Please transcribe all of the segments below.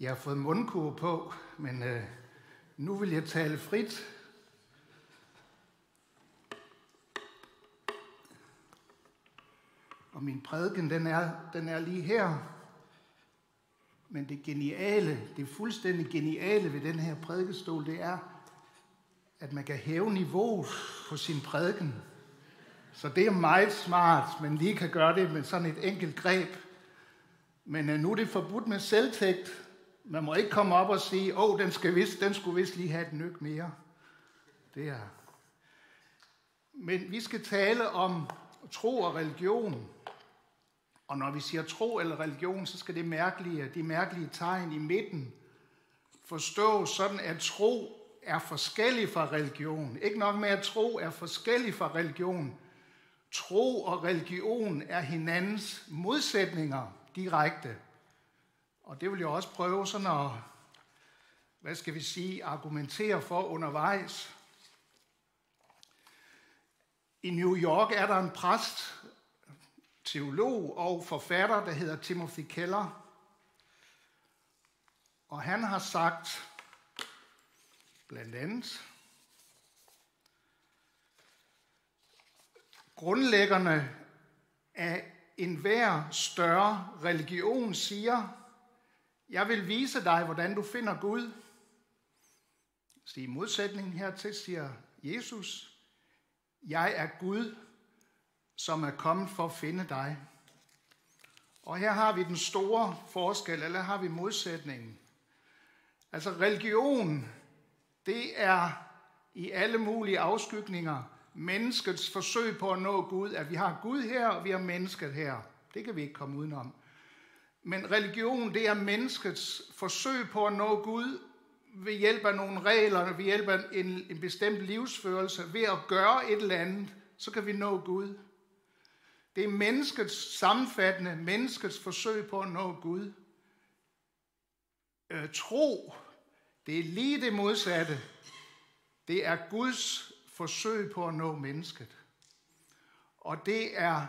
Jeg har fået mundkur på, men øh, nu vil jeg tale frit. Og min prædiken, den er, den er lige her. Men det geniale, det fuldstændig geniale ved den her prædikestol, det er, at man kan hæve niveauet på sin prædiken. Så det er meget smart, man lige kan gøre det med sådan et enkelt greb. Men øh, nu er det forbudt med selvtægt, man må ikke komme op og sige, åh, oh, den, skal vist, den skulle vist lige have et nyk mere. Det er. Men vi skal tale om tro og religion. Og når vi siger tro eller religion, så skal det mærkelige, de mærkelige tegn i midten forstås sådan, at tro er forskellig fra religion. Ikke nok med, at tro er forskellig fra religion. Tro og religion er hinandens modsætninger direkte. Og det vil jeg også prøve sådan at, hvad skal vi sige, argumentere for undervejs. I New York er der en præst, teolog og forfatter, der hedder Timothy Keller. Og han har sagt, blandt andet, grundlæggerne af enhver større religion siger, jeg vil vise dig, hvordan du finder Gud. Så i modsætning hertil siger Jesus, jeg er Gud, som er kommet for at finde dig. Og her har vi den store forskel, eller har vi modsætningen. Altså religion, det er i alle mulige afskygninger menneskets forsøg på at nå Gud, at vi har Gud her, og vi har mennesket her. Det kan vi ikke komme udenom. Men religion, det er menneskets forsøg på at nå Gud ved hjælp af nogle regler, ved hjælp af en, en bestemt livsførelse, ved at gøre et eller andet, så kan vi nå Gud. Det er menneskets sammenfattende, menneskets forsøg på at nå Gud. Øh, tro, det er lige det modsatte. Det er Guds forsøg på at nå mennesket. Og det er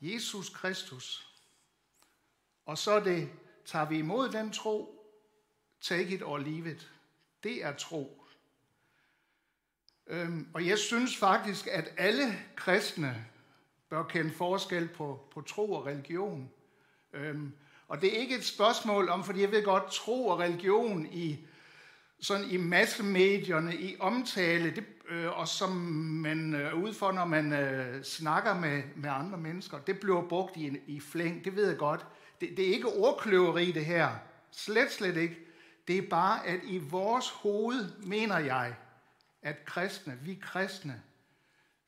Jesus Kristus. Og så er det, tager vi imod den tro, take it or leave it. Det er tro. Øhm, og jeg synes faktisk, at alle kristne bør kende forskel på, på tro og religion. Øhm, og det er ikke et spørgsmål om, fordi jeg ved godt, tro og religion i, sådan i massemedierne, i omtale, det, øh, og som man er øh, ude for, når man øh, snakker med, med andre mennesker, det bliver brugt i, i flæng, det ved jeg godt. Det, det er ikke ordkløveri, det her. Slet, slet ikke. Det er bare, at i vores hoved, mener jeg, at kristne, vi kristne,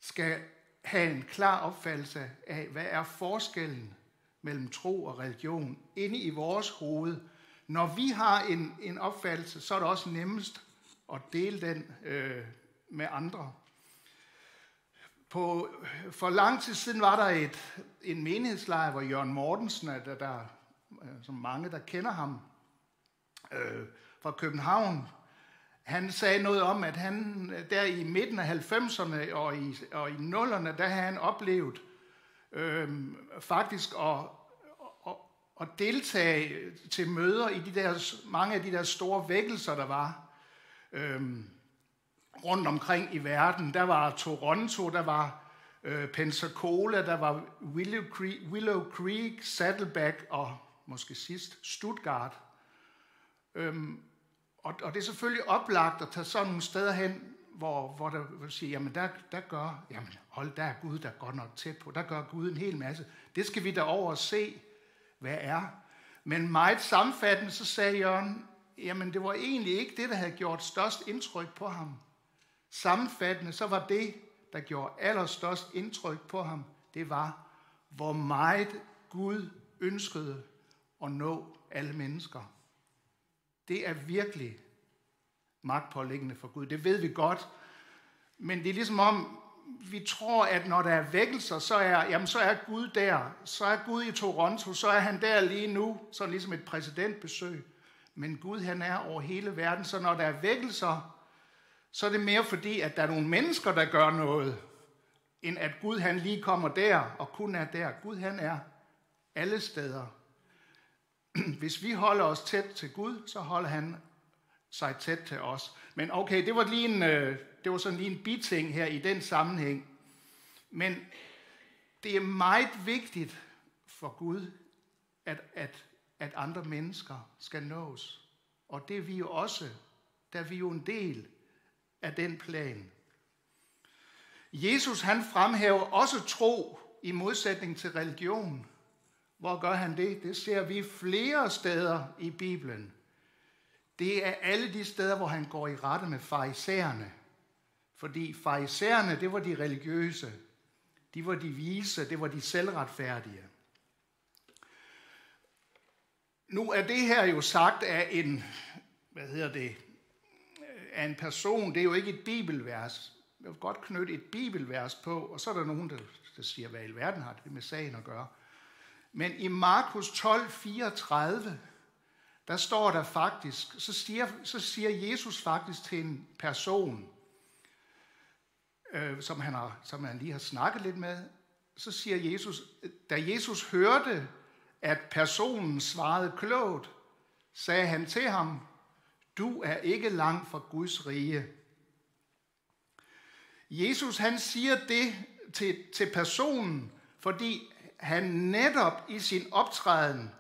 skal have en klar opfattelse af, hvad er forskellen mellem tro og religion inde i vores hoved. Når vi har en, en opfattelse, så er det også nemmest at dele den øh, med andre. På, for lang tid siden var der et, en menighedslejr, hvor Jørgen Mortensen, der, der, øh, som mange der kender ham, øh, fra København, han sagde noget om, at han øh, der i midten af 90'erne og i, og i 0'erne, der havde han oplevet øh, faktisk at, at, at deltage til møder i de der, mange af de der store vækkelser, der var. Øh, rundt omkring i verden. Der var Toronto, der var øh, Pensacola, der var Willow Creek, Willow Creek, Saddleback og måske sidst Stuttgart. Øhm, og, og det er selvfølgelig oplagt at tage sådan nogle steder hen, hvor, hvor der vil sige, jamen der, der gør, jamen hold, der er Gud, der går nok tæt på, der gør Gud en hel masse. Det skal vi da over og se, hvad er. Men meget sammenfattende, så sagde Jørgen, jamen det var egentlig ikke det, der havde gjort størst indtryk på ham. Sammenfattende, så var det, der gjorde allerstørst indtryk på ham, det var, hvor meget Gud ønskede at nå alle mennesker. Det er virkelig magtpålæggende for Gud. Det ved vi godt. Men det er ligesom om, vi tror, at når der er vækkelser, så er, jamen, så er Gud der. Så er Gud i Toronto, så er han der lige nu, så ligesom et præsidentbesøg. Men Gud han er over hele verden, så når der er vækkelser, så er det mere fordi, at der er nogle mennesker, der gør noget, end at Gud han lige kommer der og kun er der. Gud han er alle steder. hvis vi holder os tæt til Gud, så holder han sig tæt til os. Men okay, det var, lige en, øh, det var sådan lige en biting her i den sammenhæng. Men det er meget vigtigt for Gud, at, at, at andre mennesker skal nås. Og det er vi jo også, der er vi jo en del af den plan. Jesus han fremhæver også tro i modsætning til religion. Hvor gør han det? Det ser vi flere steder i Bibelen. Det er alle de steder, hvor han går i rette med farisæerne. Fordi farisæerne, det var de religiøse. De var de vise, det var de selvretfærdige. Nu er det her jo sagt af en, hvad hedder det, af en person, det er jo ikke et bibelvers. Jeg vil godt knytte et bibelvers på, og så er der nogen, der, der siger, hvad i verden har det med sagen at gøre. Men i Markus 12, 34, der står der faktisk, så siger, så siger Jesus faktisk til en person, øh, som, han har, som han lige har snakket lidt med, så siger Jesus, da Jesus hørte, at personen svarede klogt, sagde han til ham, du er ikke langt fra Guds rige. Jesus han siger det til, til personen, fordi han netop i sin optræden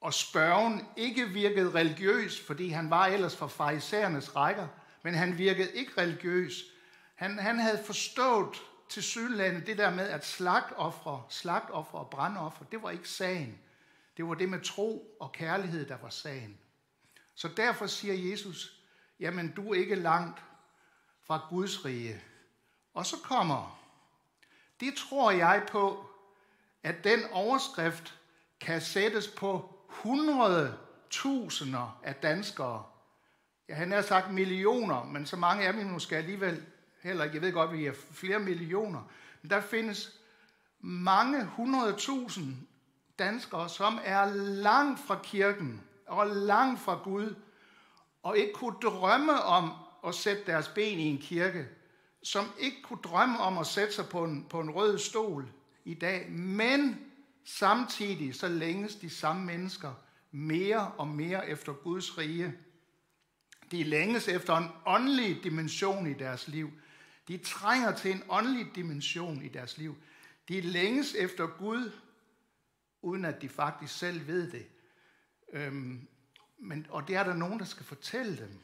og spørgen ikke virkede religiøs, fordi han var ellers fra farisæernes rækker, men han virkede ikke religiøs. Han, han havde forstået til sydlandet det der med, at slagtoffer, slagtoffer og brandoffer, det var ikke sagen. Det var det med tro og kærlighed, der var sagen. Så derfor siger Jesus, jamen du er ikke langt fra Guds rige. Og så kommer, det tror jeg på, at den overskrift kan sættes på hundrede tusinder af danskere. Ja, han har sagt millioner, men så mange er vi måske alligevel heller ikke. Jeg ved godt, at vi er flere millioner. Men der findes mange hundredtusind danskere, som er langt fra kirken og langt fra Gud, og ikke kunne drømme om at sætte deres ben i en kirke, som ikke kunne drømme om at sætte sig på en, på en rød stol i dag, men samtidig så længes de samme mennesker mere og mere efter Guds rige. De længes efter en åndelig dimension i deres liv. De trænger til en åndelig dimension i deres liv. De længes efter Gud, uden at de faktisk selv ved det. Øhm, men, og det er der nogen, der skal fortælle dem.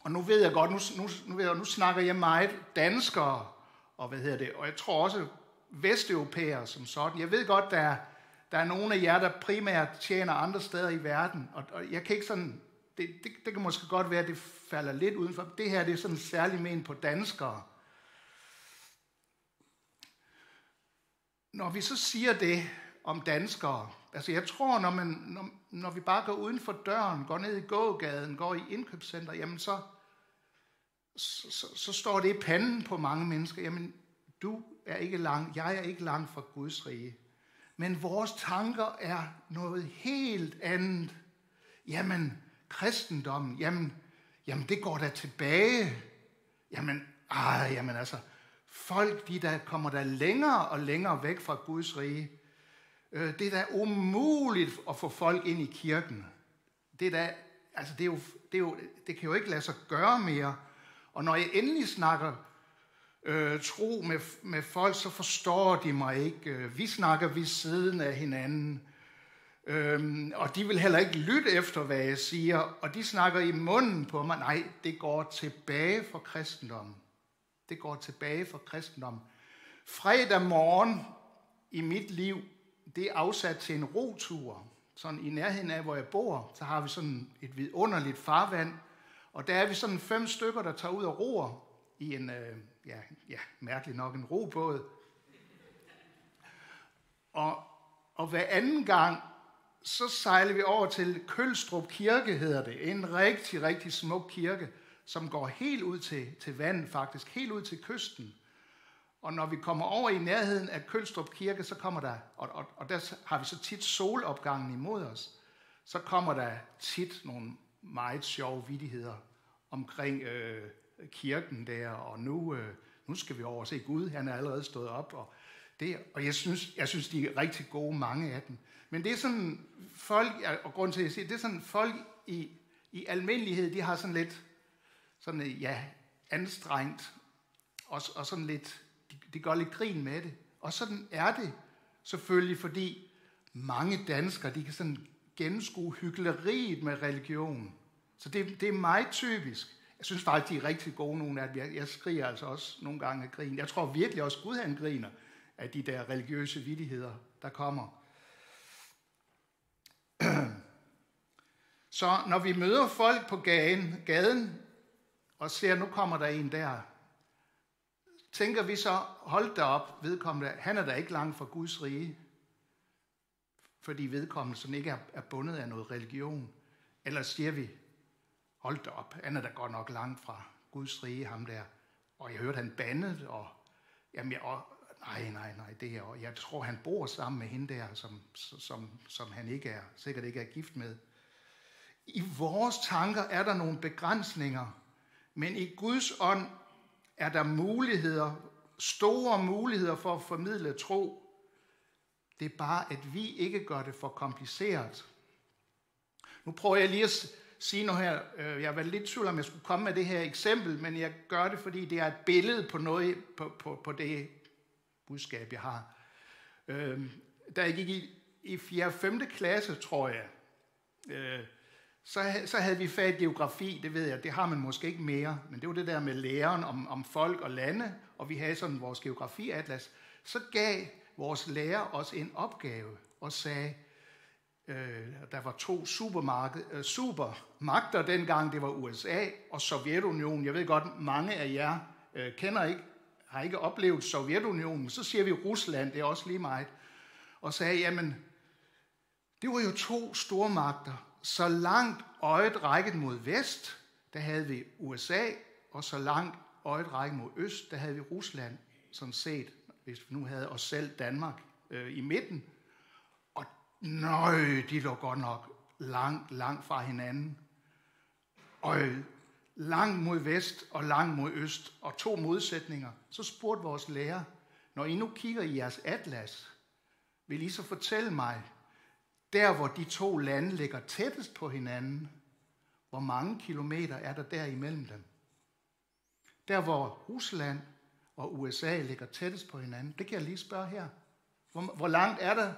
Og nu ved jeg godt, nu, nu, nu, ved jeg, nu snakker jeg meget danskere, og hvad hedder det, og jeg tror også vesteuropæere som sådan. Jeg ved godt, der er, der er nogle af jer, der primært tjener andre steder i verden, og, og jeg kan ikke sådan, det, det, det kan måske godt være, at det falder lidt udenfor. Det her det er sådan særligt men på danskere. Når vi så siger det om danskere, altså jeg tror, når, man, når, når vi bare går uden for døren, går ned i gågaden, går i indkøbscenter, jamen så, så, så, så står det i panden på mange mennesker. Jamen, du er ikke langt, jeg er ikke langt fra Guds rige. Men vores tanker er noget helt andet. Jamen, kristendommen, jamen, jamen det går da tilbage. Jamen, ah, jamen altså, folk de der kommer der længere og længere væk fra Guds rige. Øh, det er da umuligt at få folk ind i kirken. Det er da, altså det, er jo, det, er jo, det kan jo ikke lade sig gøre mere. Og når jeg endelig snakker øh, tro med, med folk, så forstår de mig ikke. Øh, vi snakker ved siden af hinanden. Øhm, og de vil heller ikke lytte efter, hvad jeg siger. Og de snakker i munden på mig. Nej, det går tilbage for kristendommen. Det går tilbage for kristendommen. Fredag morgen i mit liv, det er afsat til en rotur. Sådan i nærheden af, hvor jeg bor, så har vi sådan et vidunderligt farvand. Og der er vi sådan fem stykker, der tager ud og roer i en, øh, ja, ja, mærkeligt nok, en robåd. Og, og hver anden gang, så sejler vi over til Kølstrup Kirke, hedder det. En rigtig, rigtig smuk kirke, som går helt ud til, til vandet faktisk, helt ud til kysten. Og når vi kommer over i nærheden af Kølstrup Kirke, så kommer der, og, og, og der har vi så tit solopgangen imod os, så kommer der tit nogle meget sjove vidigheder omkring øh, kirken der, og nu, øh, nu skal vi over og se Gud, han er allerede stået op, og Det, og jeg synes, jeg synes, de er rigtig gode, mange af dem. Men det er sådan, folk, og grund til, at jeg siger, det er sådan, folk i, i almindelighed, de har sådan lidt, sådan, ja, anstrengt, og, og sådan lidt, de, gør lidt grin med det. Og sådan er det selvfølgelig, fordi mange danskere, de kan sådan gennemskue hyggeleriet med religion. Så det, det er meget typisk. Jeg synes faktisk, de er rigtig gode, nogle af dem. Jeg, jeg skriger altså også nogle gange af grin. Jeg tror virkelig også, Gud han griner af de der religiøse vidigheder, der kommer. Så når vi møder folk på gaden, gaden og ser, nu kommer der en der, tænker vi så, hold da op, vedkommende, han er da ikke langt fra Guds rige, fordi vedkommende sådan ikke er, bundet af noget religion. Eller siger vi, hold da op, han er da godt nok langt fra Guds rige, ham der. Og jeg hørte, han bandet, og, jamen, jeg, og nej, nej, nej, det er, og jeg tror, han bor sammen med hende der, som, som, som han ikke er, sikkert ikke er gift med. I vores tanker er der nogle begrænsninger, men i Guds ånd er der muligheder, store muligheder for at formidle tro. Det er bare, at vi ikke gør det for kompliceret. Nu prøver jeg lige at sige noget her. Øh, jeg var lidt tvivl om, jeg skulle komme med det her eksempel, men jeg gør det, fordi det er et billede på, noget, på, på, på det budskab, jeg har. Øh, da jeg gik i, i 4. og 5. klasse, tror jeg, øh, så, så havde vi fag geografi, det ved jeg, det har man måske ikke mere, men det var det der med læren om, om folk og lande, og vi havde sådan vores geografiatlas. Så gav vores lærer os en opgave og sagde, øh, der var to supermarked, øh, supermagter dengang, det var USA og Sovjetunionen. Jeg ved godt, mange af jer øh, kender ikke, har ikke oplevet Sovjetunionen. Så siger vi Rusland, det er også lige meget. Og sagde, jamen, det var jo to stormagter, så langt øjet rækket mod vest, der havde vi USA, og så langt øjet rækket mod øst, der havde vi Rusland, som set, hvis vi nu havde os selv Danmark øh, i midten. Og nøj, de lå godt nok langt, langt fra hinanden. Og langt mod vest og langt mod øst, og to modsætninger. Så spurgte vores lærer, når I nu kigger i jeres atlas, vil I så fortælle mig, der hvor de to lande ligger tættest på hinanden, hvor mange kilometer er der der imellem dem? Der hvor Rusland og USA ligger tættest på hinanden, det kan jeg lige spørge her. Hvor, hvor langt er der?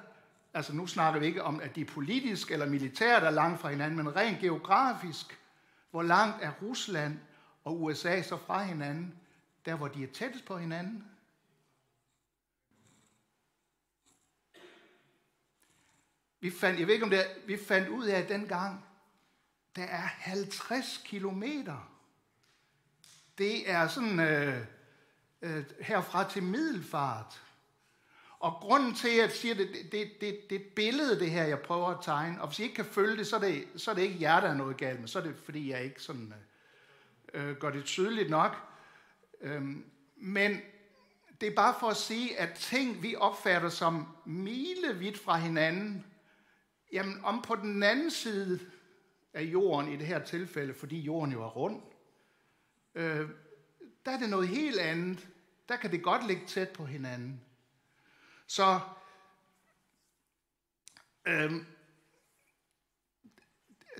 Altså nu snakker vi ikke om, at de er politisk eller militært er langt fra hinanden, men rent geografisk. Hvor langt er Rusland og USA så fra hinanden, der hvor de er tættest på hinanden? Vi fandt, jeg ved ikke om det er, vi fandt ud af, at dengang, der er 50 kilometer. Det er sådan øh, øh, herfra til middelfart. Og grunden til, at jeg siger, det, det, det, det, er et billede, det her, jeg prøver at tegne. Og hvis I ikke kan følge det, så er det, så er det ikke jer, der er noget galt med. Så er det, fordi jeg ikke sådan, øh, øh gør det tydeligt nok. Øhm, men det er bare for at sige, at ting, vi opfatter som milevidt fra hinanden, Jamen, om på den anden side af jorden i det her tilfælde, fordi jorden jo er rund, øh, der er det noget helt andet. Der kan det godt ligge tæt på hinanden. Så øh,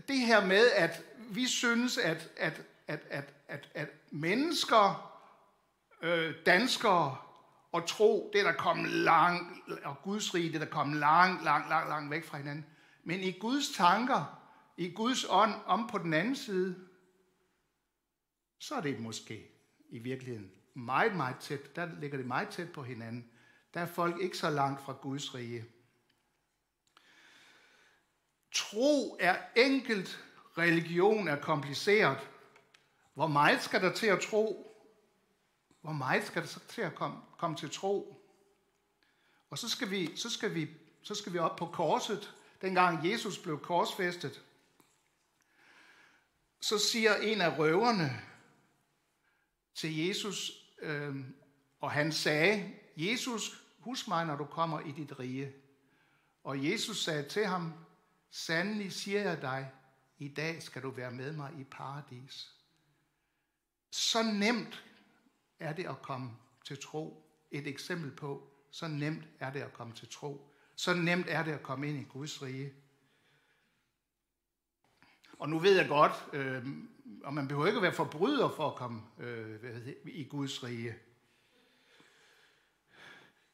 det her med, at vi synes, at, at, at, at, at, at mennesker, øh, danskere og tro, det er der kommet langt, og Guds rige, det er der kommet langt, langt, langt, langt væk fra hinanden. Men i Guds tanker, i Guds ånd om på den anden side, så er det måske i virkeligheden meget, meget tæt. Der ligger det meget tæt på hinanden. Der er folk ikke så langt fra Guds rige. Tro er enkelt, religion er kompliceret. Hvor meget skal der til at tro? Hvor meget skal der så til at komme, komme til tro? Og så skal, vi, så, skal vi, så skal vi op på korset, dengang Jesus blev korsfæstet, så siger en af røverne til Jesus, øh, og han sagde, Jesus, husk mig, når du kommer i dit rige. Og Jesus sagde til ham, sandelig siger jeg dig, i dag skal du være med mig i paradis. Så nemt er det at komme til tro. Et eksempel på, så nemt er det at komme til tro. Så nemt er det at komme ind i Guds rige. Og nu ved jeg godt, øh, og man behøver ikke at være forbryder for at komme øh, i Guds rige.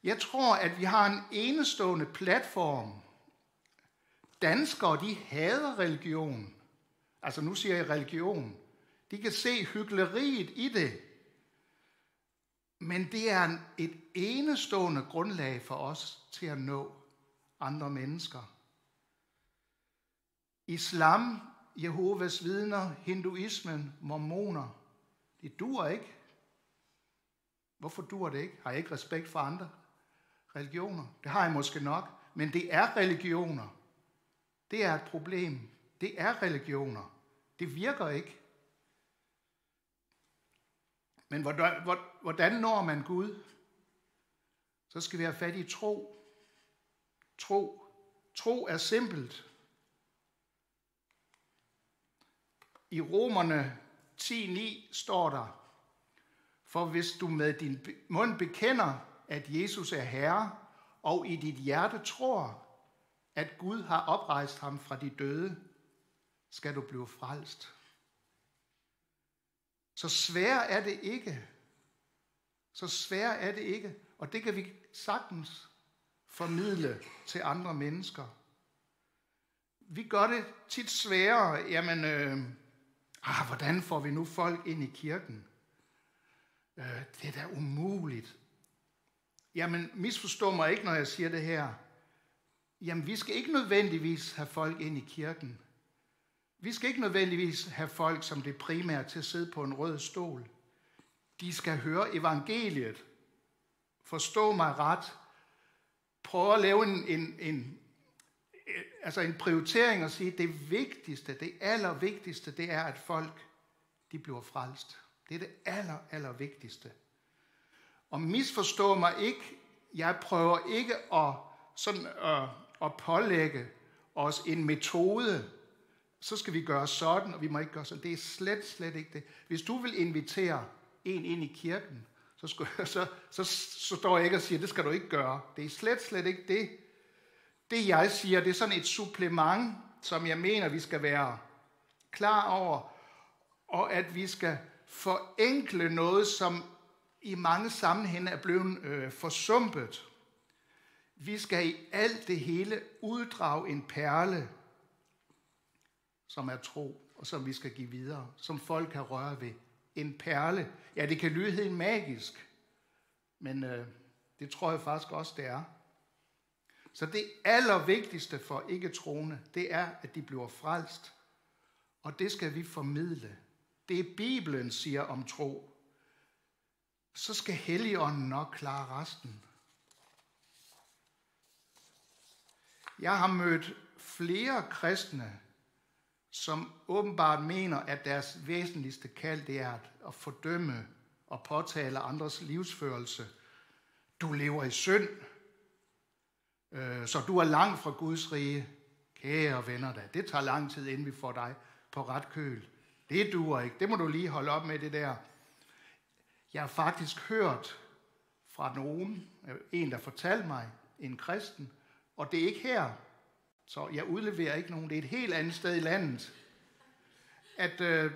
Jeg tror, at vi har en enestående platform. Danskere, de hader religion. Altså nu siger jeg religion. De kan se hyggeleriet i det. Men det er et enestående grundlag for os til at nå andre mennesker. Islam, Jehovas vidner, hinduismen, mormoner, det duer ikke. Hvorfor duer det ikke? Har jeg ikke respekt for andre religioner? Det har jeg måske nok, men det er religioner. Det er et problem. Det er religioner. Det virker ikke. Men hvordan, hvordan når man Gud? Så skal vi have fat i tro. Tro. Tro er simpelt. I Romerne 10.9 står der, for hvis du med din mund bekender, at Jesus er Herre, og i dit hjerte tror, at Gud har oprejst ham fra de døde, skal du blive frelst. Så svær er det ikke. Så svær er det ikke. Og det kan vi sagtens formidle til andre mennesker. Vi gør det tit sværere. Jamen, øh, ah, hvordan får vi nu folk ind i kirken? Øh, det er da umuligt. Jamen, misforstå mig ikke, når jeg siger det her. Jamen, vi skal ikke nødvendigvis have folk ind i kirken. Vi skal ikke nødvendigvis have folk som det primære til at sidde på en rød stol. De skal høre evangeliet. Forstå mig ret prøver at lave en, en, en, øh, altså en prioritering og sige, at det vigtigste, det allervigtigste, det er, at folk de bliver frelst. Det er det aller, aller vigtigste. Og misforstå mig ikke, jeg prøver ikke at, sådan, at, at pålægge os en metode, så skal vi gøre sådan, og vi må ikke gøre sådan. Det er slet, slet ikke det. Hvis du vil invitere en ind i kirken, så, skulle, så, så, så står jeg ikke og siger, det skal du ikke gøre. Det er slet, slet ikke det. Det jeg siger, det er sådan et supplement, som jeg mener, vi skal være klar over, og at vi skal forenkle noget, som i mange sammenhænge er blevet øh, forsumpet. Vi skal i alt det hele uddrage en perle, som er tro, og som vi skal give videre, som folk kan røre ved. En perle. Ja, det kan lyde helt magisk, men øh, det tror jeg faktisk også, det er. Så det allervigtigste for ikke-troende, det er, at de bliver frelst. Og det skal vi formidle. Det Bibelen siger om tro. Så skal Helligånden nok klare resten. Jeg har mødt flere kristne, som åbenbart mener, at deres væsentligste kald det er at fordømme og påtale andres livsførelse. Du lever i synd, øh, så du er langt fra Guds rige. Kære venner da, det tager lang tid, inden vi får dig på ret køl. Det duer ikke. Det må du lige holde op med det der. Jeg har faktisk hørt fra nogen, øh, en der fortalte mig, en kristen, og det er ikke her, så jeg udleverer ikke nogen. Det er et helt andet sted i landet. At øh,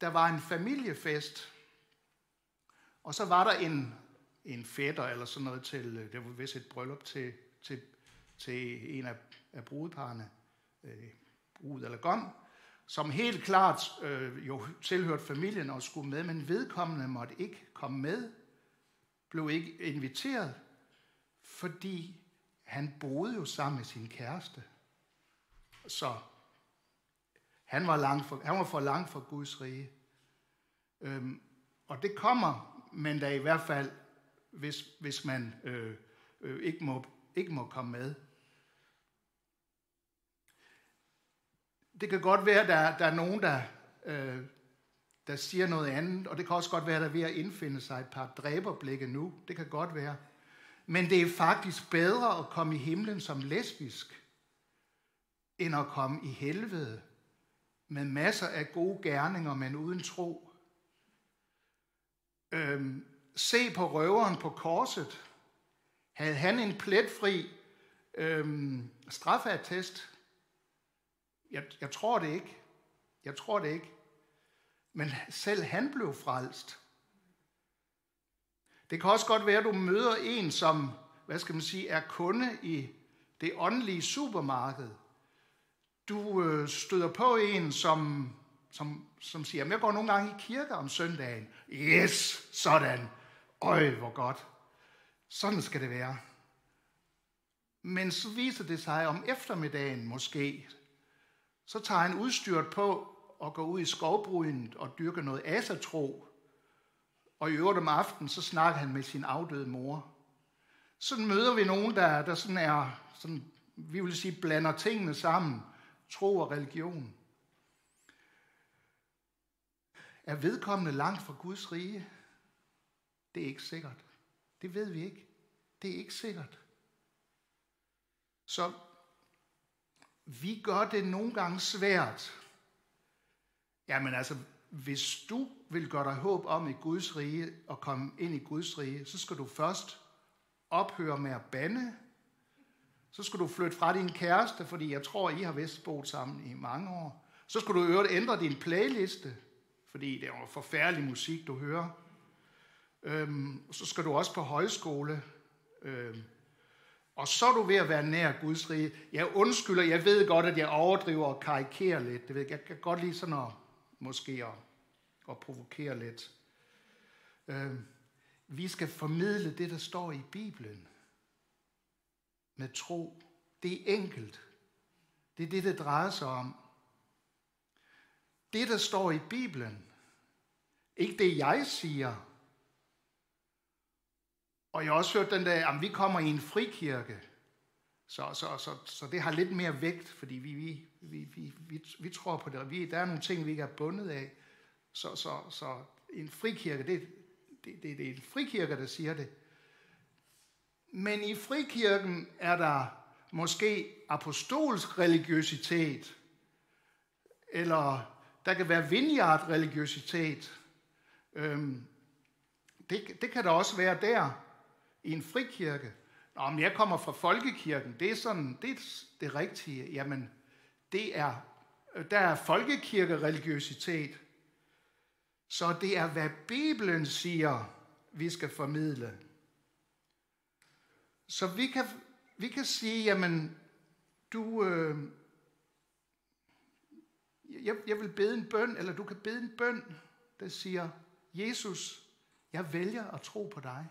der var en familiefest, og så var der en, en fætter eller sådan noget til, øh, det var vist et bryllup til, til, til en af, af brudeparerne, øh, brud eller gom, som helt klart øh, jo tilhørte familien og skulle med, men vedkommende måtte ikke komme med, blev ikke inviteret, fordi han boede jo sammen med sin kæreste. Så han var, langt for, han var for langt fra Guds rige. Øhm, og det kommer, men da i hvert fald, hvis, hvis man øh, øh, ikke, må, ikke må komme med. Det kan godt være, at der, der er nogen, der, øh, der siger noget andet, og det kan også godt være, at der er ved at indfinde sig et par dræberblikke nu. Det kan godt være. Men det er faktisk bedre at komme i himlen som lesbisk, end at komme i helvede med masser af gode gerninger, men uden tro. Øhm, se på røveren på korset. Havde han en pletfri øhm, straffeattest? Jeg, jeg tror det ikke. Jeg tror det ikke. Men selv han blev frelst. Det kan også godt være, at du møder en, som, hvad skal man sige, er kunde i det åndelige supermarked. Du øh, støder på en, som, som, som siger, jeg går nogle gange i kirke om søndagen. Yes, sådan. Øj, hvor godt. Sådan skal det være. Men så viser det sig om eftermiddagen måske, så tager han udstyret på og går ud i skovbrynet og dyrker noget asatro. Og i øvrigt om aftenen, så snakker han med sin afdøde mor. Sådan møder vi nogen, der, der sådan er, sådan, vi vil sige, blander tingene sammen, tro og religion. Er vedkommende langt fra Guds rige? Det er ikke sikkert. Det ved vi ikke. Det er ikke sikkert. Så vi gør det nogle gange svært. Jamen altså, hvis du vil gøre dig håb om i Guds rige og komme ind i Guds rige, så skal du først ophøre med at bande. Så skal du flytte fra din kæreste, fordi jeg tror, I har vist boet sammen i mange år. Så skal du øvrigt ændre din playliste, fordi det er jo forfærdelig musik, du hører. Øhm, så skal du også på højskole. Øhm, og så er du ved at være nær Guds rige. Jeg undskylder, jeg ved godt, at jeg overdriver og karikerer lidt. Det jeg kan godt lide sådan at, måske at, og provokere lidt. Øh, vi skal formidle det, der står i Bibelen. Med tro. Det er enkelt. Det er det, det drejer sig om. Det, der står i Bibelen. Ikke det, jeg siger, og jeg har også hørt den der, at vi kommer i en frikirke. Så, så, så, så det har lidt mere vægt, fordi vi, vi, vi, vi, vi, vi tror på det. Vi, der er nogle ting, vi ikke er bundet af. Så, så, så en frikirke, det, det, det, det er en frikirke, der siger det. Men i frikirken er der måske apostolsk religiøsitet, eller der kan være vineyard religiøsitet. Øhm, det, det kan der også være der i en frikirke. Nå, men jeg kommer fra folkekirken, det er sådan, det er det rigtige. Jamen, det er, der er folkekirkereligiøsitet. Så det er, hvad Bibelen siger, vi skal formidle. Så vi kan, vi kan sige, jamen, du, øh, jeg, jeg vil bede en bøn, eller du kan bede en bøn, der siger, Jesus, jeg vælger at tro på dig.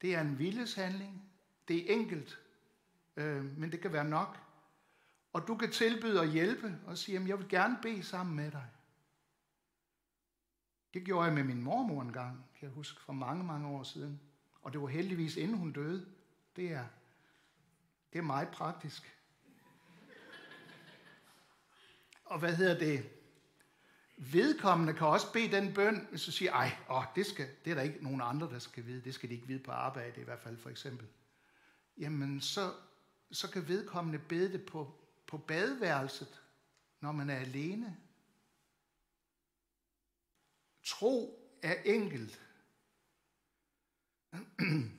Det er en viljeshandling. Det er enkelt, øh, men det kan være nok. Og du kan tilbyde at hjælpe og sige, jamen, jeg vil gerne bede sammen med dig. Det gjorde jeg med min mormor en gang, kan jeg huske, for mange, mange år siden. Og det var heldigvis inden hun døde. Det er, det er meget praktisk. Og hvad hedder det? vedkommende kan også bede den bøn, hvis du siger, ej, åh, det, skal, det er der ikke nogen andre, der skal vide. Det skal de ikke vide på arbejde i hvert fald, for eksempel. Jamen, så, så kan vedkommende bede det på, på badeværelset, når man er alene. Tro er enkelt.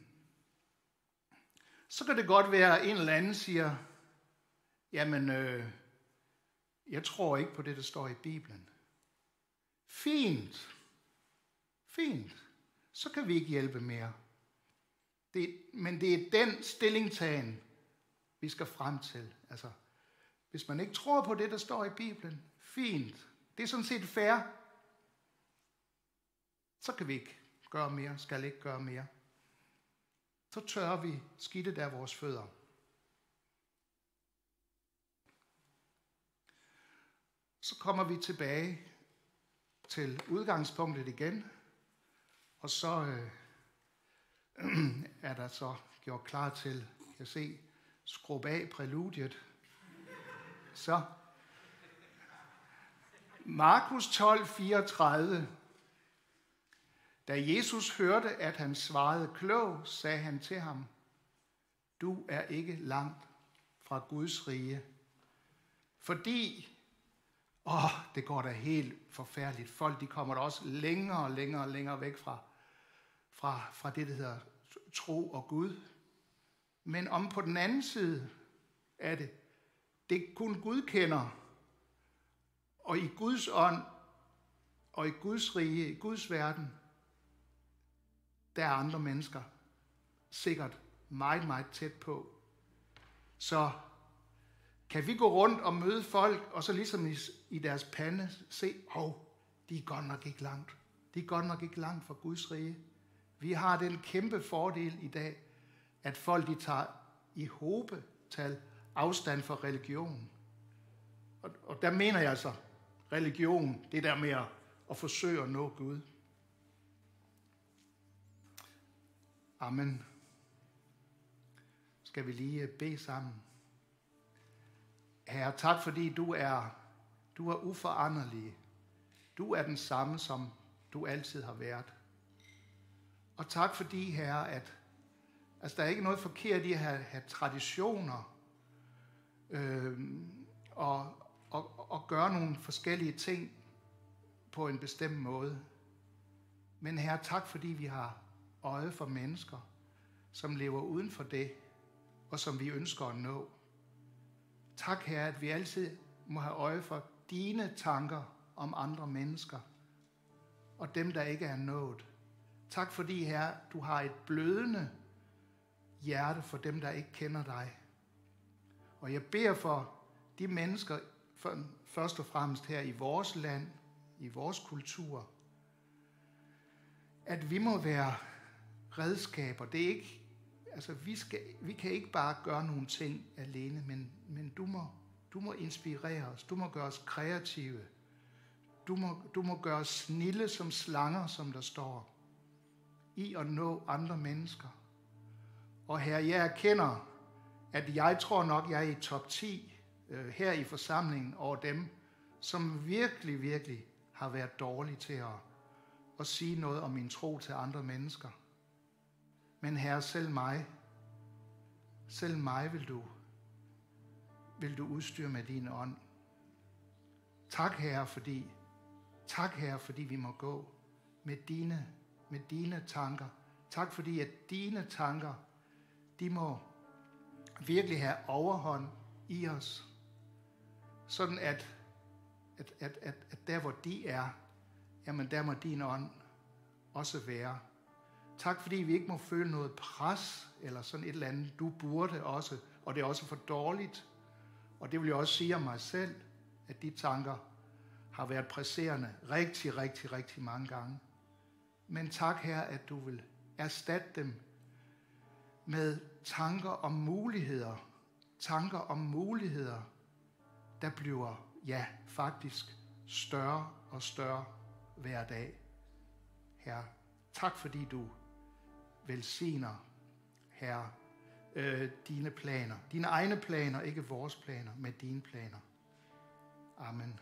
Så kan det godt være, at en eller anden siger, jamen, øh, jeg tror ikke på det, der står i Bibelen. Fint. Fint. Så kan vi ikke hjælpe mere. Det, men det er den stillingtagen, vi skal frem til. Altså, hvis man ikke tror på det, der står i Bibelen, fint. Det er sådan set fair. Så kan vi ikke gøre mere, skal ikke gøre mere. Så tør vi skidtet af vores fødder. Så kommer vi tilbage til udgangspunktet igen, og så øh, er der så gjort klar til, jeg se, skrub af præludiet. Så Markus 12, 34. Da Jesus hørte, at han svarede klog, sagde han til ham, du er ikke langt fra Guds rige. Fordi Åh, oh, det går da helt forfærdeligt. Folk de kommer da også længere og længere og længere væk fra, fra, fra det, der hedder tro og Gud. Men om på den anden side af det, det kun Gud kender, og i Guds ånd, og i Guds rige, i Guds verden, der er andre mennesker sikkert meget, meget tæt på. Så kan vi gå rundt og møde folk, og så ligesom i, i deres pande se, hov, oh, de er godt nok ikke langt. De er godt nok ikke langt fra Guds rige. Vi har den kæmpe fordel i dag, at folk de tager i hobetal afstand fra religion. Og, og der mener jeg altså, religion, det der med at, at forsøge at nå Gud. Amen. Skal vi lige øh, bede sammen. Herre, tak fordi du er, du er uforanderlig. Du er den samme, som du altid har været. Og tak fordi, Herre, at altså, der er ikke noget forkert i at have, have traditioner øh, og, og, og gøre nogle forskellige ting på en bestemt måde. Men Herre, tak fordi vi har øje for mennesker, som lever uden for det, og som vi ønsker at nå. Tak, Herre, at vi altid må have øje for dine tanker om andre mennesker, og dem, der ikke er nået. Tak fordi, Herre, du har et blødende hjerte for dem, der ikke kender dig. Og jeg beder for de mennesker, først og fremmest her i vores land, i vores kultur, at vi må være redskaber. Det er ikke, altså vi, skal, vi kan ikke bare gøre nogle ting alene, men, men du, må, du må inspirere os. Du må gøre os kreative. Du må, du må gøre os snille som slanger, som der står, i at nå andre mennesker. Og her, jeg erkender, at jeg tror nok, jeg er i top 10 øh, her i forsamlingen over dem, som virkelig, virkelig har været dårlige til at, at sige noget om min tro til andre mennesker. Men herre, selv mig, selv mig vil du, vil du udstyre med din ånd. Tak, Herre, fordi, tak, Herre, fordi vi må gå med dine, med dine tanker. Tak, fordi at dine tanker, de må virkelig have overhånd i os. Sådan at, at, at, at, at der, hvor de er, jamen der må din ånd også være. Tak fordi vi ikke må føle noget pres, eller sådan et eller andet, du burde også, og det er også for dårligt. Og det vil jeg også sige om mig selv, at de tanker har været presserende rigtig, rigtig, rigtig mange gange. Men tak her, at du vil erstatte dem med tanker om muligheder. Tanker om muligheder, der bliver, ja, faktisk større og større hver dag. Herre, tak fordi du velsigner, Herre, øh, dine planer. Dine egne planer, ikke vores planer, men dine planer. Amen.